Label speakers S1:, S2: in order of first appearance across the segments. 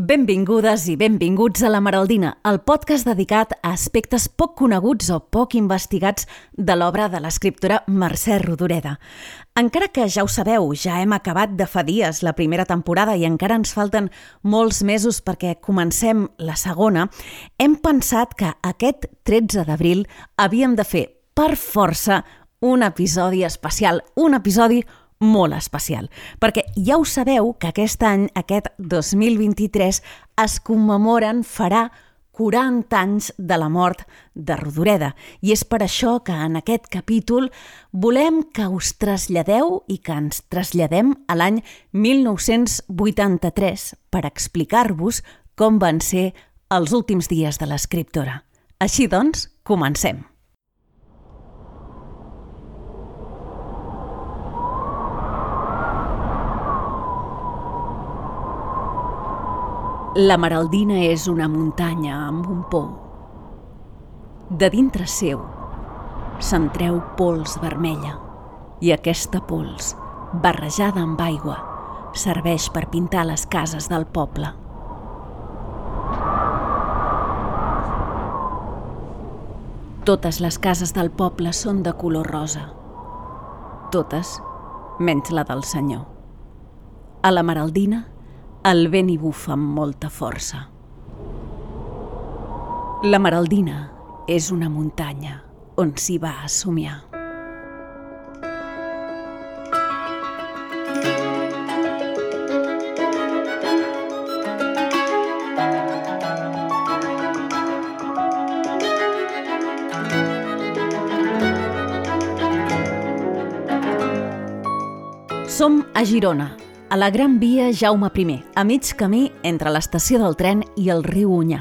S1: Benvingudes i benvinguts a La Maraldina, el podcast dedicat a aspectes poc coneguts o poc investigats de l'obra de l'escriptora Mercè Rodoreda. Encara que ja ho sabeu, ja hem acabat de fa dies la primera temporada i encara ens falten molts mesos perquè comencem la segona, hem pensat que aquest 13 d'abril havíem de fer per força un episodi especial, un episodi molt especial, perquè ja ho sabeu que aquest any, aquest 2023, es commemoren, farà 40 anys de la mort de Rodoreda. I és per això que en aquest capítol volem que us traslladeu i que ens traslladem a l'any 1983 per explicar-vos com van ser els últims dies de l'escriptora. Així doncs, comencem. La Maraldina és una muntanya amb un pou. De dintre seu se'n treu pols vermella i aquesta pols, barrejada amb aigua, serveix per pintar les cases del poble. Totes les cases del poble són de color rosa. Totes, menys la del senyor. A la Maraldina, el vent hi bufa amb molta força. La Maraldina és una muntanya on s'hi va a somiar. Som a Girona, a la Gran Via Jaume I, a mig camí entre l'estació del tren i el riu Unyà.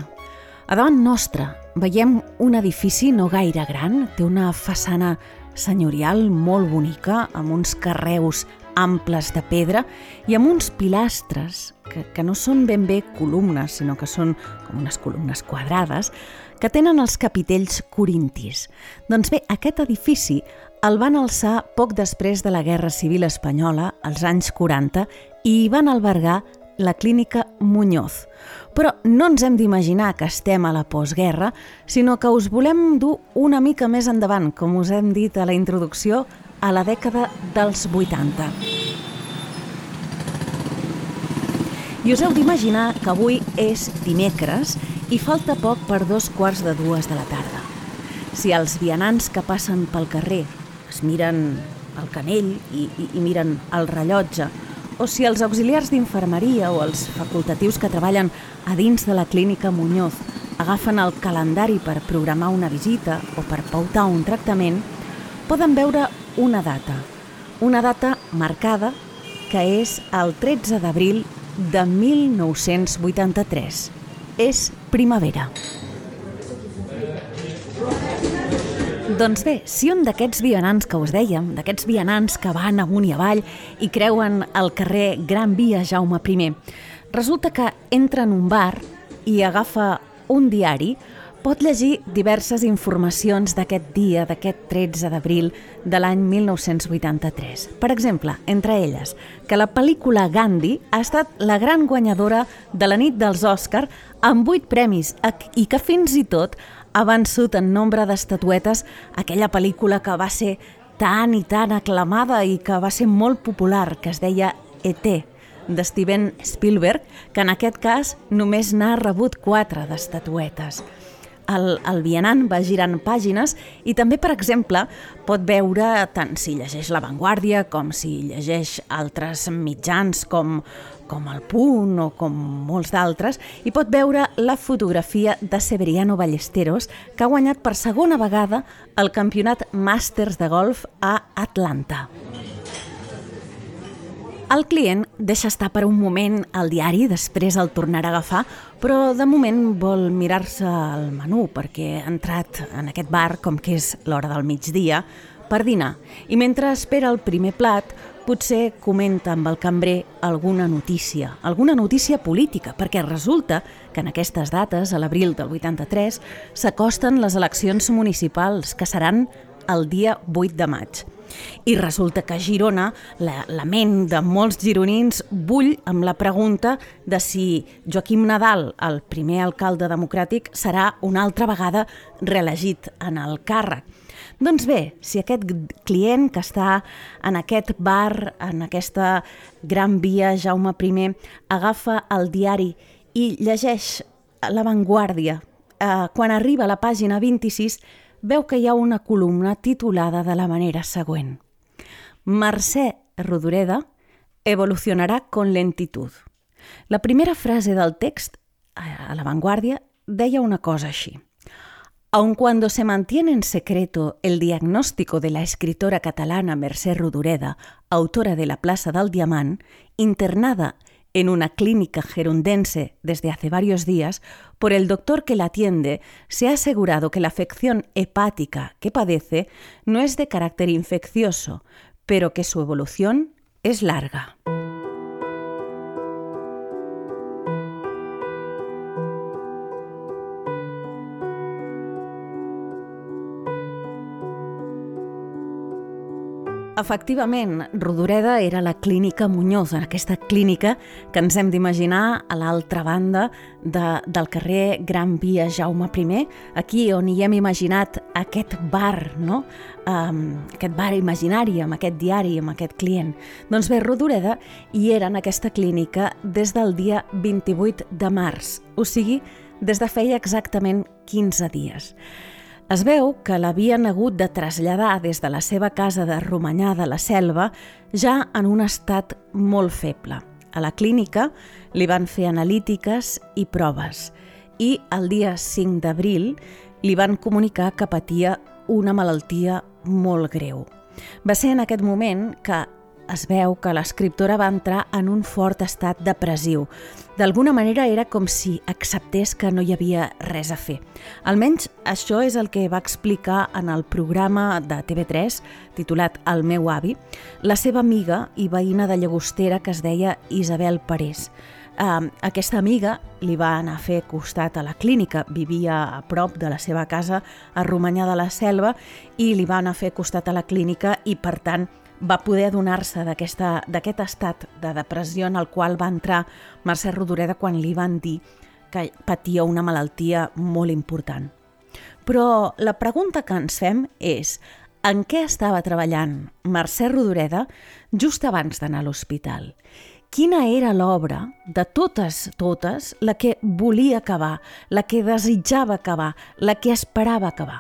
S1: A davant nostre veiem un edifici no gaire gran, té una façana senyorial molt bonica, amb uns carreus amples de pedra i amb uns pilastres que, que no són ben bé columnes, sinó que són com unes columnes quadrades, que tenen els capitells corintis. Doncs bé, aquest edifici el van alçar poc després de la Guerra Civil Espanyola, als anys 40, i hi van albergar la clínica Muñoz. Però no ens hem d'imaginar que estem a la postguerra, sinó que us volem dur una mica més endavant, com us hem dit a la introducció, a la dècada dels 80. I us heu d'imaginar que avui és dimecres i falta poc per dos quarts de dues de la tarda. Si els vianants que passen pel carrer es miren el canell i, i, i miren el rellotge, o si els auxiliars d'infermeria o els facultatius que treballen a dins de la clínica Muñoz agafen el calendari per programar una visita o per pautar un tractament, poden veure una data, una data marcada que és el 13 d'abril de 1983. És primavera. Doncs bé, si un d'aquests vianants que us dèiem, d'aquests vianants que van amunt i avall i creuen el carrer Gran Via Jaume I, resulta que entra en un bar i agafa un diari, pot llegir diverses informacions d'aquest dia, d'aquest 13 d'abril de l'any 1983. Per exemple, entre elles, que la pel·lícula Gandhi ha estat la gran guanyadora de la nit dels Òscar amb 8 premis i que fins i tot ha vençut en nombre d'estatuetes aquella pel·lícula que va ser tan i tan aclamada i que va ser molt popular, que es deia E.T., de Steven Spielberg, que en aquest cas només n'ha rebut quatre d'estatuetes. El, el vianant va girant pàgines i també, per exemple, pot veure tant si llegeix La Vanguardia com si llegeix altres mitjans com com el Punt o com molts d'altres, i pot veure la fotografia de Severiano Ballesteros, que ha guanyat per segona vegada el campionat Masters de golf a Atlanta. El client deixa estar per un moment el diari, després el tornarà a agafar, però de moment vol mirar-se el menú perquè ha entrat en aquest bar, com que és l'hora del migdia, per dinar. I mentre espera el primer plat, potser comenta amb el cambrer alguna notícia, alguna notícia política, perquè resulta que en aquestes dates, a l'abril del 83, s'acosten les eleccions municipals, que seran el dia 8 de maig. I resulta que a Girona la, la ment de molts gironins bull amb la pregunta de si Joaquim Nadal, el primer alcalde democràtic, serà una altra vegada reelegit en el càrrec. Doncs bé, si aquest client que està en aquest bar, en aquesta gran via Jaume I, agafa el diari i llegeix La Vanguardia, eh, quan arriba a la pàgina 26, veu que hi ha una columna titulada de la manera següent. Mercè Rodoreda evolucionarà con lentitud. La primera frase del text, a La Vanguardia, deia una cosa així. Aun cuando se mantiene en secreto el diagnóstico de la escritora catalana Mercè Rodoreda, autora de La Plaza del Diamant, internada en una clínica gerundense desde hace varios días, por el doctor que la atiende, se ha asegurado que la afección hepática que padece no es de carácter infeccioso, pero que su evolución es larga. Efectivament, Rodoreda era la clínica Muñoz, aquesta clínica que ens hem d'imaginar a l'altra banda de, del carrer Gran Via Jaume I, aquí on hi hem imaginat aquest bar, no? Um, aquest bar imaginari, amb aquest diari, amb aquest client. Doncs bé, Rodoreda hi era en aquesta clínica des del dia 28 de març, o sigui, des de feia exactament 15 dies. Es veu que l'havien hagut de traslladar des de la seva casa de Romanyà de la Selva ja en un estat molt feble. A la clínica li van fer analítiques i proves i el dia 5 d'abril li van comunicar que patia una malaltia molt greu. Va ser en aquest moment que es veu que l'escriptora va entrar en un fort estat depressiu. D'alguna manera era com si acceptés que no hi havia res a fer. Almenys això és el que va explicar en el programa de TV3 titulat El meu avi, la seva amiga i veïna de Llagostera que es deia Isabel Parés. Uh, aquesta amiga li va anar a fer costat a la clínica, vivia a prop de la seva casa a Romanyà de la Selva i li va anar a fer costat a la clínica i per tant va poder adonar-se d'aquest estat de depressió en el qual va entrar Mercè Rodoreda quan li van dir que patia una malaltia molt important. Però la pregunta que ens fem és en què estava treballant Mercè Rodoreda just abans d'anar a l'hospital? Quina era l'obra de totes, totes, la que volia acabar, la que desitjava acabar, la que esperava acabar?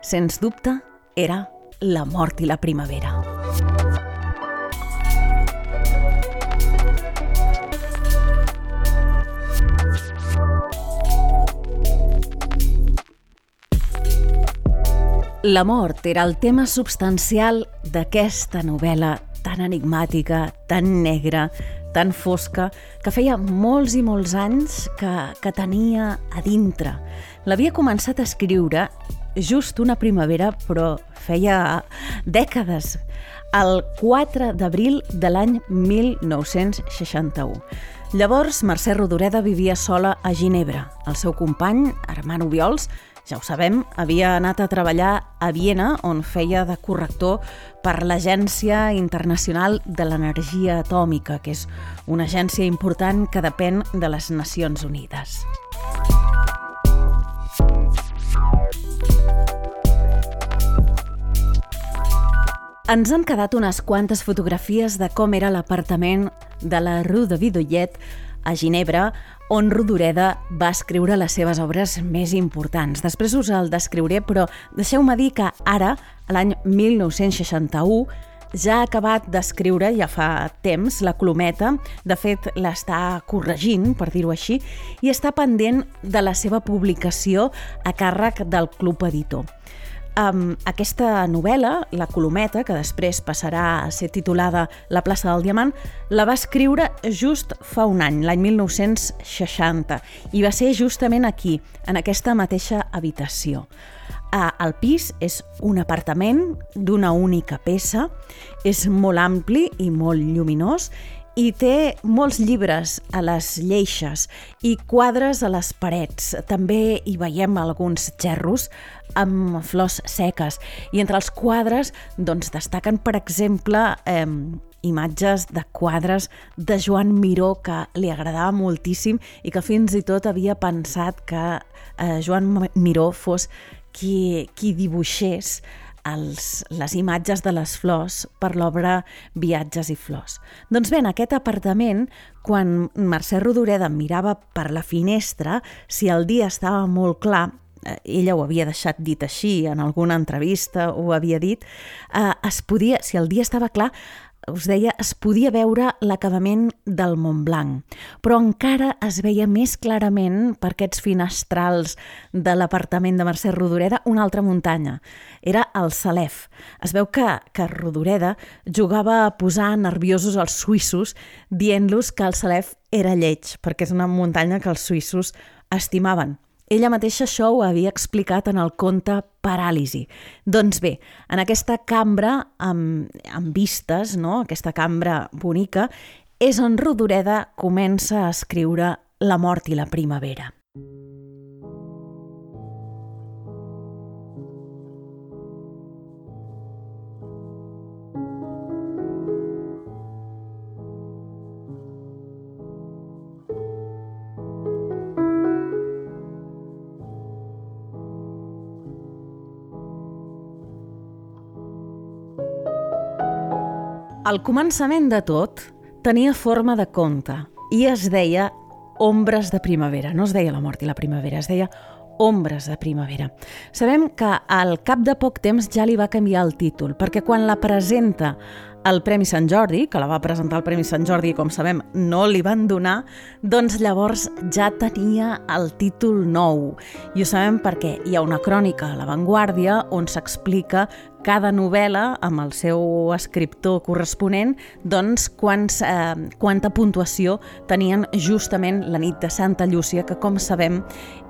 S1: Sens dubte, era la mort i la primavera. La mort era el tema substancial d'aquesta novel·la tan enigmàtica, tan negra, tan fosca, que feia molts i molts anys que, que tenia a dintre. L'havia començat a escriure just una primavera, però feia dècades, el 4 d'abril de l'any 1961. Llavors, Mercè Rodoreda vivia sola a Ginebra. El seu company, Armand Obiols, ja ho sabem, havia anat a treballar a Viena, on feia de corrector per l'Agència Internacional de l'Energia Atòmica, que és una agència important que depèn de les Nacions Unides. Ens han quedat unes quantes fotografies de com era l'apartament de la Rue de Vidollet a Ginebra, on Rodoreda va escriure les seves obres més importants. Després us el descriuré, però deixeu-me dir que ara, l'any 1961, ja ha acabat d'escriure, ja fa temps, la Colometa. De fet, l'està corregint, per dir-ho així, i està pendent de la seva publicació a càrrec del Club Editor. Um, aquesta novel·la, La Colometa, que després passarà a ser titulada La plaça del Diamant, la va escriure just fa un any, l'any 1960, i va ser justament aquí, en aquesta mateixa habitació. Uh, el pis és un apartament d'una única peça, és molt ampli i molt lluminós i té molts llibres a les lleixes i quadres a les parets. També hi veiem alguns gerros amb flors seques. I entre els quadres doncs, destaquen, per exemple, eh, imatges de quadres de Joan Miró que li agradava moltíssim i que fins i tot havia pensat que eh, Joan Miró fos qui, qui dibuixés els, les imatges de les flors per l'obra Viatges i flors. Doncs bé, en aquest apartament, quan Mercè Rodoreda mirava per la finestra, si el dia estava molt clar, eh, ella ho havia deixat dit així en alguna entrevista, ho havia dit, eh, es podia, si el dia estava clar, us deia, es podia veure l'acabament del Mont Blanc, però encara es veia més clarament per aquests finestrals de l'apartament de Mercè Rodoreda una altra muntanya. Era el Salef. Es veu que, que Rodoreda jugava a posar nerviosos als suïssos dient-los que el Salef era lleig, perquè és una muntanya que els suïssos estimaven. Ella mateixa això ho havia explicat en el conte Paràlisi. Doncs bé, en aquesta cambra amb, amb vistes, no? aquesta cambra bonica, és on Rodoreda comença a escriure La mort i la primavera. Al començament de tot, tenia forma de conte i es deia Ombres de primavera. No es deia la mort i la primavera, es deia Ombres de primavera. Sabem que al cap de poc temps ja li va canviar el títol, perquè quan la presenta el Premi Sant Jordi, que la va presentar el Premi Sant Jordi i com sabem no li van donar, doncs llavors ja tenia el títol nou. I ho sabem perquè hi ha una crònica a La Vanguardia on s'explica cada novel·la amb el seu escriptor corresponent doncs quants, eh, quanta puntuació tenien justament la nit de Santa Llúcia, que com sabem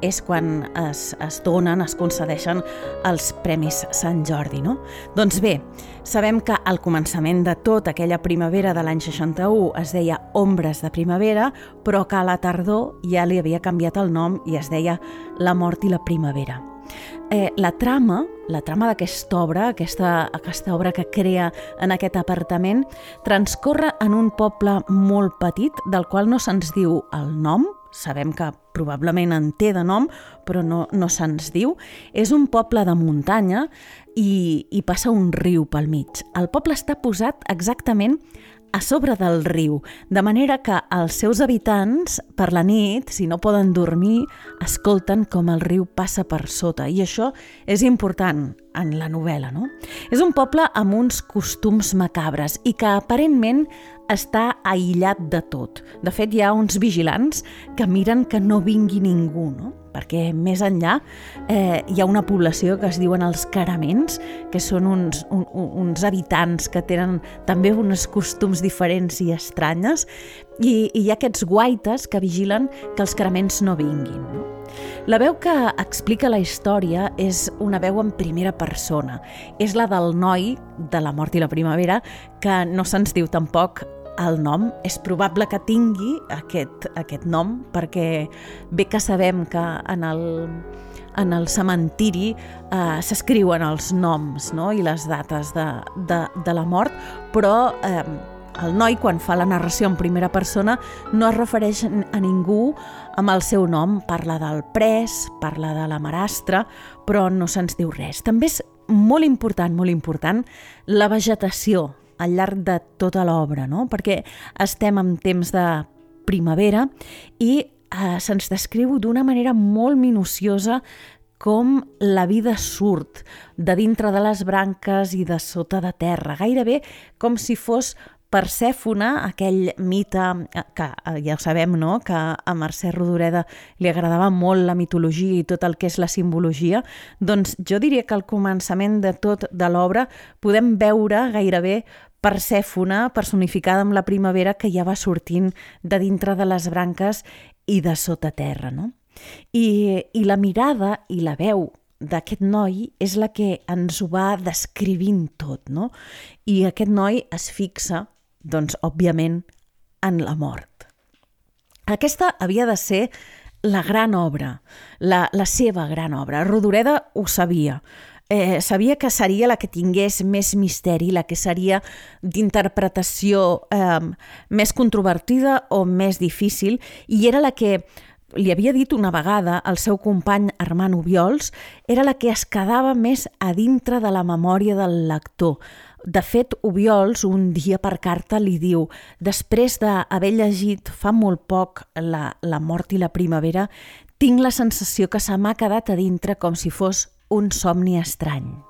S1: és quan es, es donen, es concedeixen els Premis Sant Jordi. No? Doncs bé, sabem que al començament de tot, aquella primavera de l'any 61 es deia Ombres de primavera, però que a la tardor ja li havia canviat el nom i es deia La mort i la primavera. Eh, la trama, la trama d'aquesta obra, aquesta, aquesta obra que crea en aquest apartament, transcorre en un poble molt petit del qual no se'ns diu el nom, sabem que probablement en té de nom, però no, no se'ns diu. És un poble de muntanya i, i passa un riu pel mig. El poble està posat exactament a sobre del riu, de manera que els seus habitants, per la nit, si no poden dormir, escolten com el riu passa per sota. I això és important en la novel·la, no? És un poble amb uns costums macabres i que aparentment està aïllat de tot. De fet, hi ha uns vigilants que miren que no vingui ningú, no? perquè més enllà eh, hi ha una població que es diuen els caraments, que són uns, un, uns habitants que tenen també uns costums diferents i estranyes, i, i hi ha aquests guaites que vigilen que els caraments no vinguin. No? La veu que explica la història és una veu en primera persona. És la del noi de la mort i la primavera, que no se'ns diu tampoc el nom. És probable que tingui aquest, aquest nom perquè bé que sabem que en el, en el cementiri eh, s'escriuen els noms no? i les dates de, de, de la mort, però eh, el noi, quan fa la narració en primera persona, no es refereix a ningú amb el seu nom. Parla del pres, parla de la marastra, però no se'ns diu res. També és molt important, molt important, la vegetació al llarg de tota l'obra, no? perquè estem en temps de primavera i eh, se'ns descriu d'una manera molt minuciosa com la vida surt de dintre de les branques i de sota de terra, gairebé com si fos Persèfona, aquell mite eh, que eh, ja sabem no? que a Mercè Rodoreda li agradava molt la mitologia i tot el que és la simbologia, doncs jo diria que al començament de tot de l'obra podem veure gairebé Persèfona personificada amb la primavera que ja va sortint de dintre de les branques i de sota terra. No? I, I la mirada i la veu d'aquest noi és la que ens ho va descrivint tot, no? I aquest noi es fixa doncs, òbviament, en la mort. Aquesta havia de ser la gran obra, la, la seva gran obra. Rodoreda ho sabia. Eh, sabia que seria la que tingués més misteri, la que seria d'interpretació eh, més controvertida o més difícil, i era la que li havia dit una vegada al seu company Armand Ubiols, era la que es quedava més a dintre de la memòria del lector. De fet, Ubiols un dia per carta li diu després d'haver llegit fa molt poc la, la mort i la primavera, tinc la sensació que se m'ha quedat a dintre com si fos un somni estrany.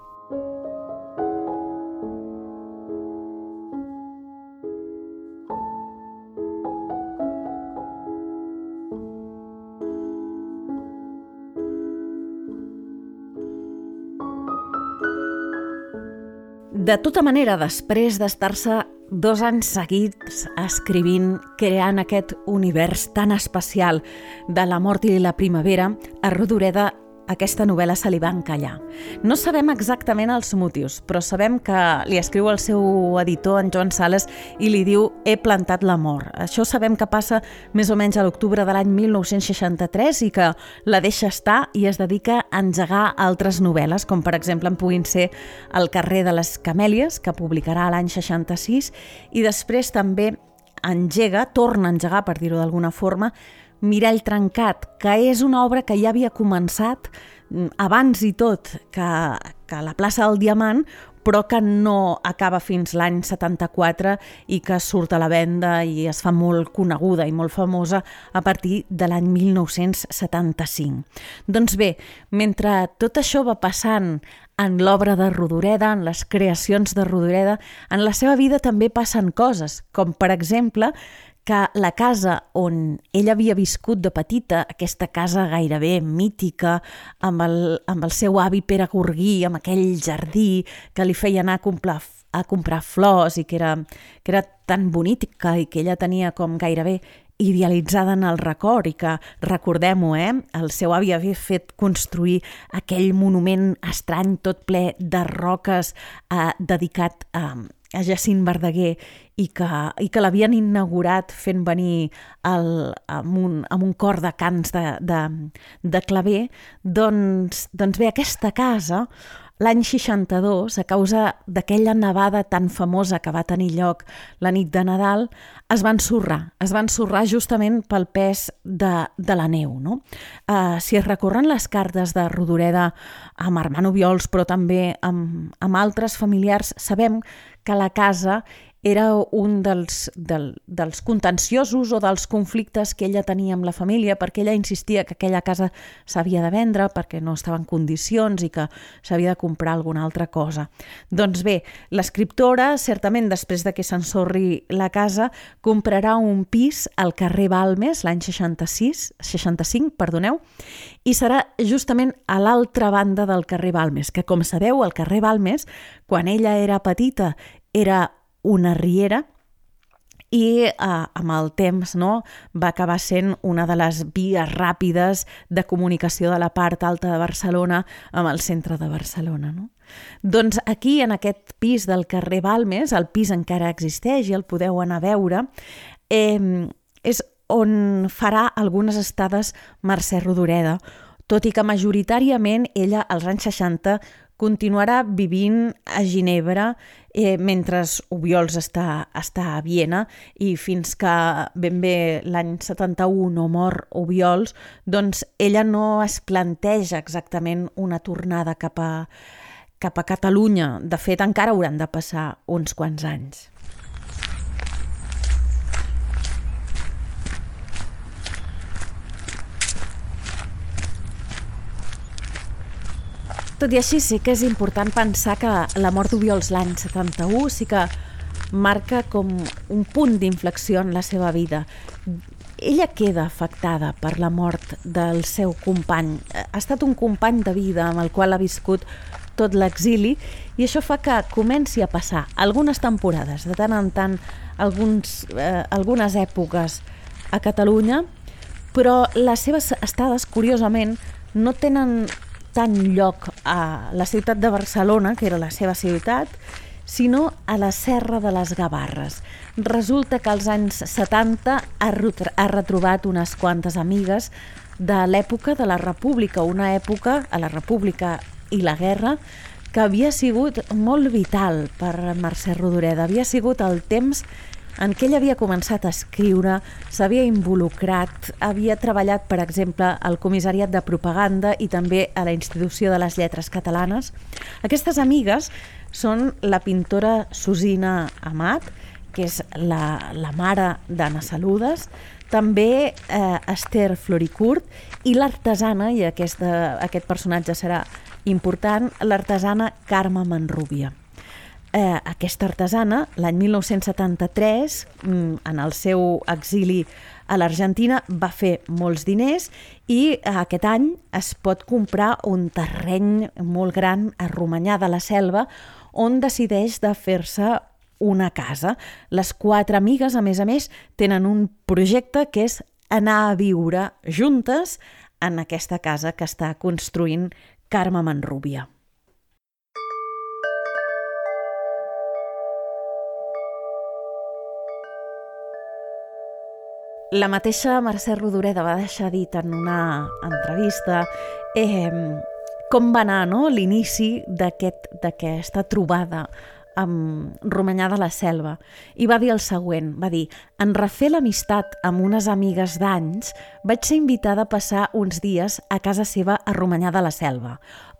S1: De tota manera, després d'estar-se dos anys seguits escrivint, creant aquest univers tan especial de la mort i la primavera, a Rodoreda aquesta novel·la se li va encallar. No sabem exactament els motius, però sabem que li escriu el seu editor, en Joan Sales, i li diu «He plantat l'amor». Això sabem que passa més o menys a l'octubre de l'any 1963 i que la deixa estar i es dedica a engegar altres novel·les, com per exemple en puguin ser El carrer de les Camèlies, que publicarà l'any 66, i després també engega, torna a engegar, per dir-ho d'alguna forma, Mirall trencat, que és una obra que ja havia començat mm, abans i tot que, que la plaça del Diamant, però que no acaba fins l'any 74 i que surt a la venda i es fa molt coneguda i molt famosa a partir de l'any 1975. Doncs bé, mentre tot això va passant en l'obra de Rodoreda, en les creacions de Rodoreda, en la seva vida també passen coses, com per exemple que la casa on ella havia viscut de petita, aquesta casa gairebé mítica, amb el, amb el seu avi Pere Gorguí, amb aquell jardí que li feia anar a comprar, a comprar flors i que era, que era tan bonítica i que ella tenia com gairebé idealitzada en el record i que, recordem-ho, eh, el seu avi havia fet construir aquell monument estrany tot ple de roques eh, dedicat a, a Jacint Verdaguer i que, i que l'havien inaugurat fent venir el, amb, un, amb un cor de cants de, de, de claver, doncs, doncs bé, aquesta casa L'any 62, a causa d'aquella nevada tan famosa que va tenir lloc la nit de Nadal, es van ensorrar. Es van ensorrar justament pel pes de, de la neu. No? Uh, si es recorren les cartes de Rodoreda amb Armand Obiols, però també amb, amb altres familiars, sabem que la casa era un dels, del, dels contenciosos o dels conflictes que ella tenia amb la família, perquè ella insistia que aquella casa s'havia de vendre perquè no estava en condicions i que s'havia de comprar alguna altra cosa. Doncs bé, l'escriptora, certament després de que s'ensorri la casa, comprarà un pis al carrer Balmes l'any 66, 65, perdoneu, i serà justament a l'altra banda del carrer Balmes, que com sabeu, el carrer Balmes, quan ella era petita, era una riera i eh, amb el temps no, va acabar sent una de les vies ràpides de comunicació de la part alta de Barcelona amb el centre de Barcelona. No? Doncs aquí, en aquest pis del carrer Balmes, el pis encara existeix i el podeu anar a veure, eh, és on farà algunes estades Mercè Rodoreda, tot i que majoritàriament ella als anys 60 continuarà vivint a Ginebra eh, mentre Ubiols està, està a Viena i fins que ben bé l'any 71 no mor Ubiols, doncs ella no es planteja exactament una tornada cap a, cap a Catalunya. De fet, encara hauran de passar uns quants anys. Tot i així, sí que és important pensar que la mort d'Ubiols l'any 71 sí que marca com un punt d'inflexió en la seva vida. Ella queda afectada per la mort del seu company. Ha estat un company de vida amb el qual ha viscut tot l'exili i això fa que comenci a passar algunes temporades, de tant en tant, alguns, eh, algunes èpoques a Catalunya, però les seves estades, curiosament, no tenen tant lloc a la ciutat de Barcelona, que era la seva ciutat, sinó a la Serra de les Gavarres. Resulta que als anys 70 ha, ha retrobat unes quantes amigues de l'època de la República, una època, a la República i la guerra, que havia sigut molt vital per Mercè Rodoreda. Havia sigut el temps en què ell havia començat a escriure, s'havia involucrat, havia treballat, per exemple, al Comissariat de Propaganda i també a la Institució de les Lletres Catalanes. Aquestes amigues són la pintora Susina Amat, que és la, la mare d'Anna Saludes, també eh, Esther Floricurt i l'artesana, i aquesta, aquest personatge serà important, l'artesana Carme Manrubia. Eh, aquesta artesana, l'any 1973, mm, en el seu exili a l'Argentina, va fer molts diners i aquest any es pot comprar un terreny molt gran a Romanyà de la Selva on decideix de fer-se una casa. Les quatre amigues, a més a més, tenen un projecte que és anar a viure juntes en aquesta casa que està construint Carme Manrubia. La mateixa Mercè Rodoreda va deixar dit en una entrevista eh, com va anar no? l'inici d'aquesta aquest, trobada amb Romanyà de la Selva i va dir el següent, va dir en refer l'amistat amb unes amigues d'anys vaig ser invitada a passar uns dies a casa seva a Romanyà de la Selva.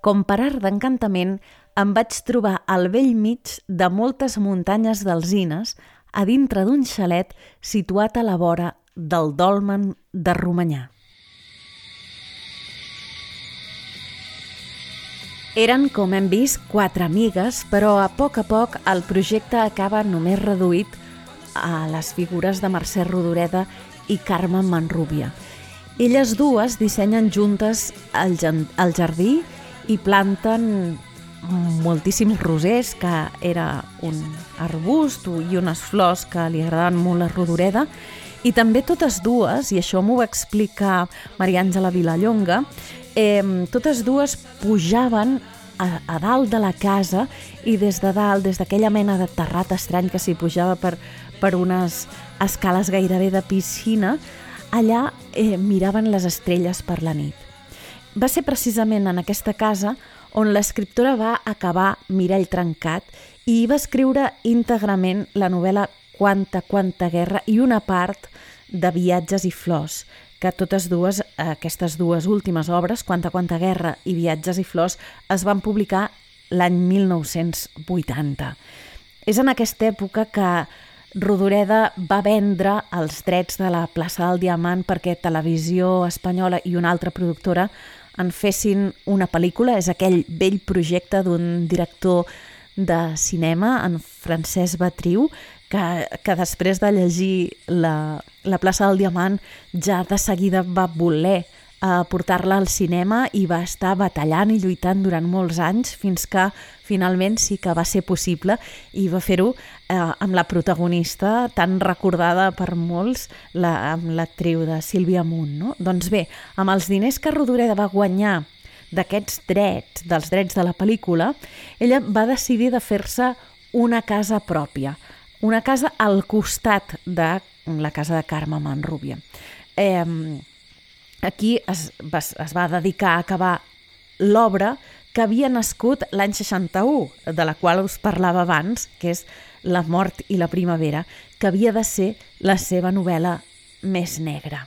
S1: Com per art d'encantament em vaig trobar al vell mig de moltes muntanyes d'alzines a dintre d'un xalet situat a la vora del dolmen de Romanyà. Eren, com hem vist, quatre amigues, però a poc a poc el projecte acaba només reduït a les figures de Mercè Rodoreda i Carme Manrubia. Elles dues dissenyen juntes el, el jardí i planten moltíssims rosers, que era un arbust i unes flors que li agraden molt a Rodoreda, i també totes dues, i això m'ho va explicar Maria Àngela Vilallonga, eh, totes dues pujaven a, a dalt de la casa i des de dalt, des d'aquella mena de terrat estrany que s'hi pujava per, per unes escales gairebé de piscina, allà eh, miraven les estrelles per la nit. Va ser precisament en aquesta casa on l'escriptora va acabar Mirall trencat i va escriure íntegrament la novel·la Quanta, quanta guerra i una part de Viatges i flors, que totes dues, aquestes dues últimes obres, Quanta, quanta guerra i Viatges i flors, es van publicar l'any 1980. És en aquesta època que Rodoreda va vendre els drets de la plaça del Diamant perquè Televisió Espanyola i una altra productora en fessin una pel·lícula. És aquell vell projecte d'un director de cinema, en Francesc Batriu, que, que després de llegir la, la plaça del Diamant ja de seguida va voler eh, portar-la al cinema i va estar batallant i lluitant durant molts anys fins que finalment sí que va ser possible i va fer-ho eh, amb la protagonista tan recordada per molts, la, amb l'actriu de Sílvia Munt. No? Doncs bé, amb els diners que Rodoreda va guanyar d'aquests drets, dels drets de la pel·lícula, ella va decidir de fer-se una casa pròpia, una casa al costat de la casa de Carme Manrubia. Eh, aquí es, es va dedicar a acabar l'obra que havia nascut l'any 61, de la qual us parlava abans, que és La mort i la primavera, que havia de ser la seva novel·la més negra.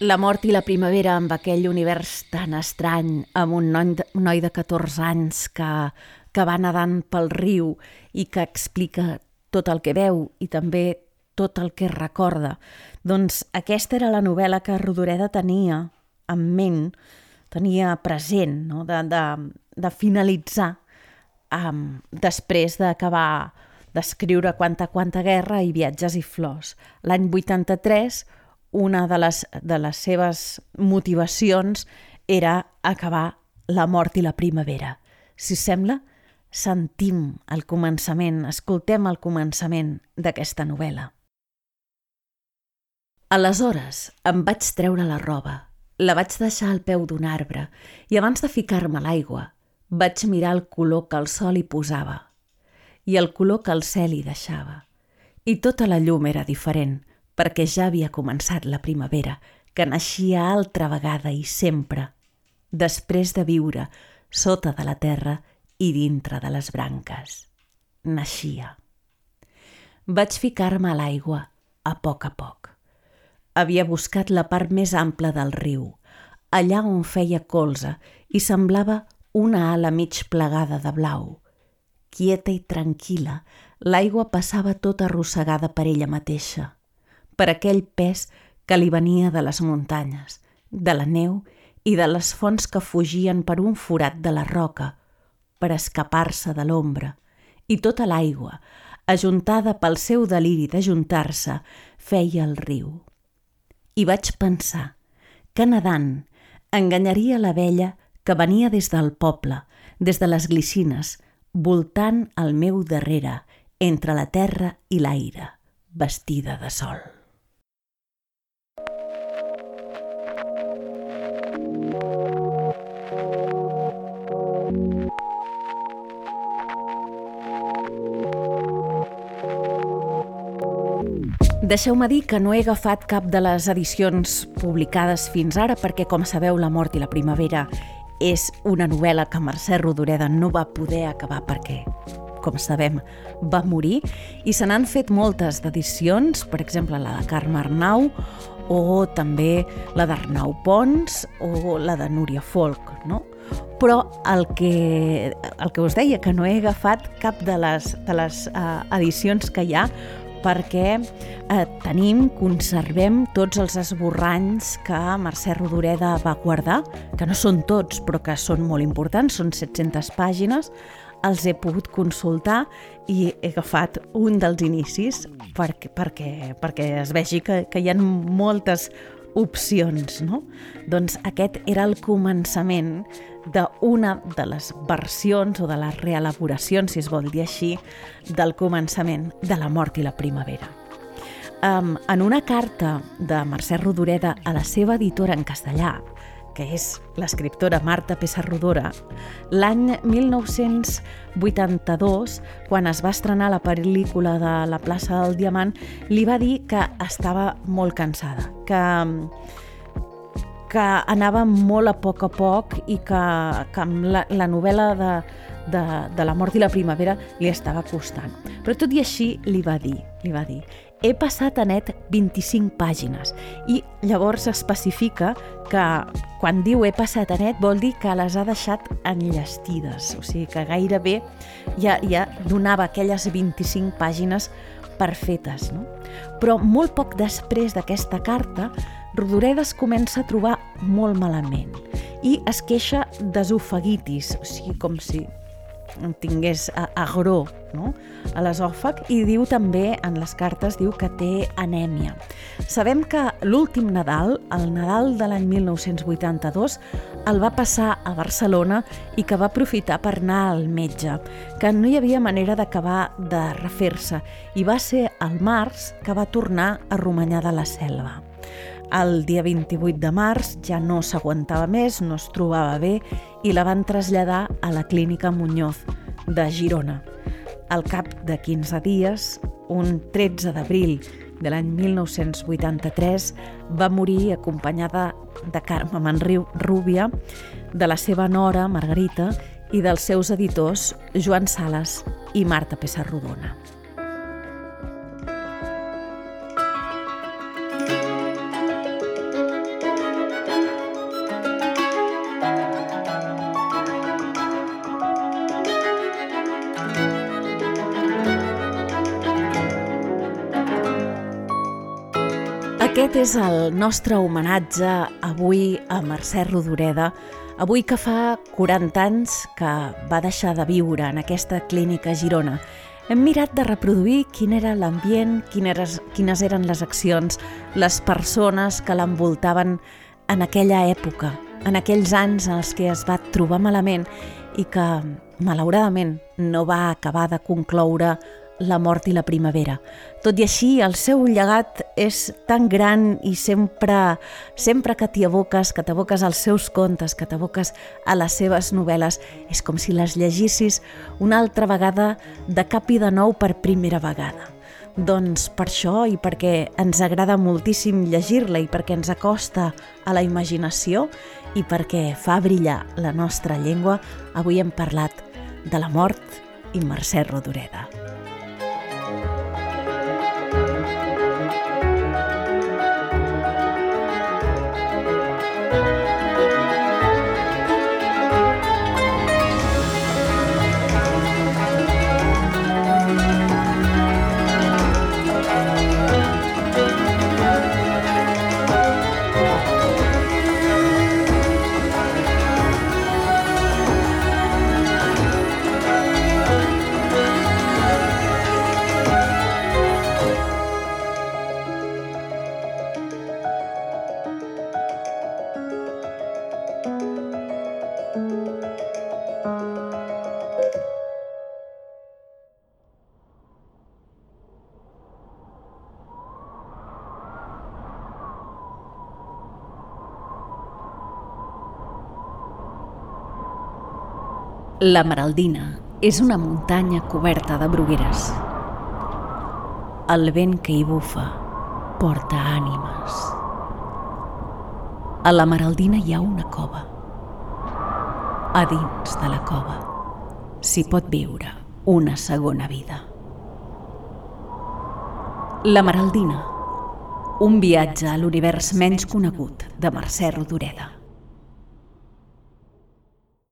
S1: La mort i la primavera amb aquell univers tan estrany, amb un noi de, noi de 14 anys que, que va nedant pel riu i que explica tot el que veu i també tot el que recorda. Doncs aquesta era la novel·la que Rodoreda tenia en ment, tenia present, no? de, de, de finalitzar um, després d'acabar d'escriure Quanta, quanta guerra i Viatges i flors. L'any 83 una de les, de les seves motivacions era acabar la mort i la primavera. Si sembla, sentim el començament, escoltem el començament d'aquesta novel·la. Aleshores em vaig treure la roba, la vaig deixar al peu d'un arbre i abans de ficar-me l'aigua vaig mirar el color que el sol hi posava i el color que el cel hi deixava. I tota la llum era diferent, perquè ja havia començat la primavera, que naixia altra vegada i sempre, després de viure sota de la terra i dintre de les branques. Naixia. Vaig ficar-me a l'aigua, a poc a poc. Havia buscat la part més ampla del riu, allà on feia colze i semblava una ala mig plegada de blau. Quieta i tranquil·la, l'aigua passava tota arrossegada per ella mateixa, per aquell pes que li venia de les muntanyes, de la neu i de les fonts que fugien per un forat de la roca, per escapar-se de l'ombra, i tota l'aigua, ajuntada pel seu deliri d'ajuntar-se, feia el riu i vaig pensar que nedant enganyaria la vella que venia des del poble, des de les glicines, voltant al meu darrere, entre la terra i l'aire, vestida de sol. Deixeu-me dir que no he agafat cap de les edicions publicades fins ara perquè, com sabeu, La mort i la primavera és una novel·la que Mercè Rodoreda no va poder acabar perquè, com sabem, va morir i se n'han fet moltes d'edicions, per exemple la de Carme Arnau o també la d'Arnau Pons o la de Núria Folk, no? Però el que, el que us deia, que no he agafat cap de les, de les uh, edicions que hi ha perquè eh, tenim, conservem tots els esborranys que Mercè Rodoreda va guardar, que no són tots, però que són molt importants, són 700 pàgines, els he pogut consultar i he agafat un dels inicis perquè, perquè, perquè es vegi que, que hi ha moltes opcions, no? Doncs aquest era el començament d'una de les versions o de les reelaboracions, si es vol dir així, del començament de la mort i la primavera. Um, en una carta de Mercè Rodoreda a la seva editora en castellà, que és l'escriptora Marta Pessarrodora, l'any 1982, quan es va estrenar la pel·lícula de La plaça del Diamant, li va dir que estava molt cansada, que que anava molt a poc a poc i que, que amb la, la novel·la de, de, de la mort i la primavera li estava costant. Però tot i així li va dir, li va dir, he passat a net 25 pàgines i llavors especifica que quan diu he passat a net vol dir que les ha deixat enllestides, o sigui que gairebé ja, ja donava aquelles 25 pàgines perfetes. No? Però molt poc després d'aquesta carta Rodoreda es comença a trobar molt malament i es queixa d'esofeguitis, o sigui, com si tingués agró no? a l'esòfag i diu també en les cartes diu que té anèmia. Sabem que l'últim Nadal, el Nadal de l'any 1982, el va passar a Barcelona i que va aprofitar per anar al metge, que no hi havia manera d'acabar de refer-se i va ser al març que va tornar a Romanyà de la Selva. El dia 28 de març ja no s'aguantava més, no es trobava bé i la van traslladar a la clínica Muñoz de Girona. Al cap de 15 dies, un 13 d'abril de l'any 1983, va morir acompanyada de Carme Manriu Rúbia, de la seva nora, Margarita, i dels seus editors Joan Sales i Marta Pessarrodona. Aquest és el nostre homenatge avui a Mercè Rodoreda, avui que fa 40 anys que va deixar de viure en aquesta clínica Girona. Hem mirat de reproduir quin era l'ambient, quines, quines eren les accions, les persones que l'envoltaven en aquella època, en aquells anys en els que es va trobar malament i que, malauradament, no va acabar de concloure la mort i la primavera. Tot i així, el seu llegat és tan gran i sempre, sempre que t'hi aboques, que t'aboques als seus contes, que t'aboques a les seves novel·les, és com si les llegissis una altra vegada de cap i de nou per primera vegada. Doncs per això i perquè ens agrada moltíssim llegir-la i perquè ens acosta a la imaginació i perquè fa brillar la nostra llengua, avui hem parlat de la mort i Mercè Rodoreda. La Maraldina és una muntanya coberta de brugueres. El vent que hi bufa porta ànimes. A la Maraldina hi ha una cova. A dins de la cova s'hi pot viure una segona vida. La Maraldina, un viatge a l'univers menys conegut de Mercè Rodoreda.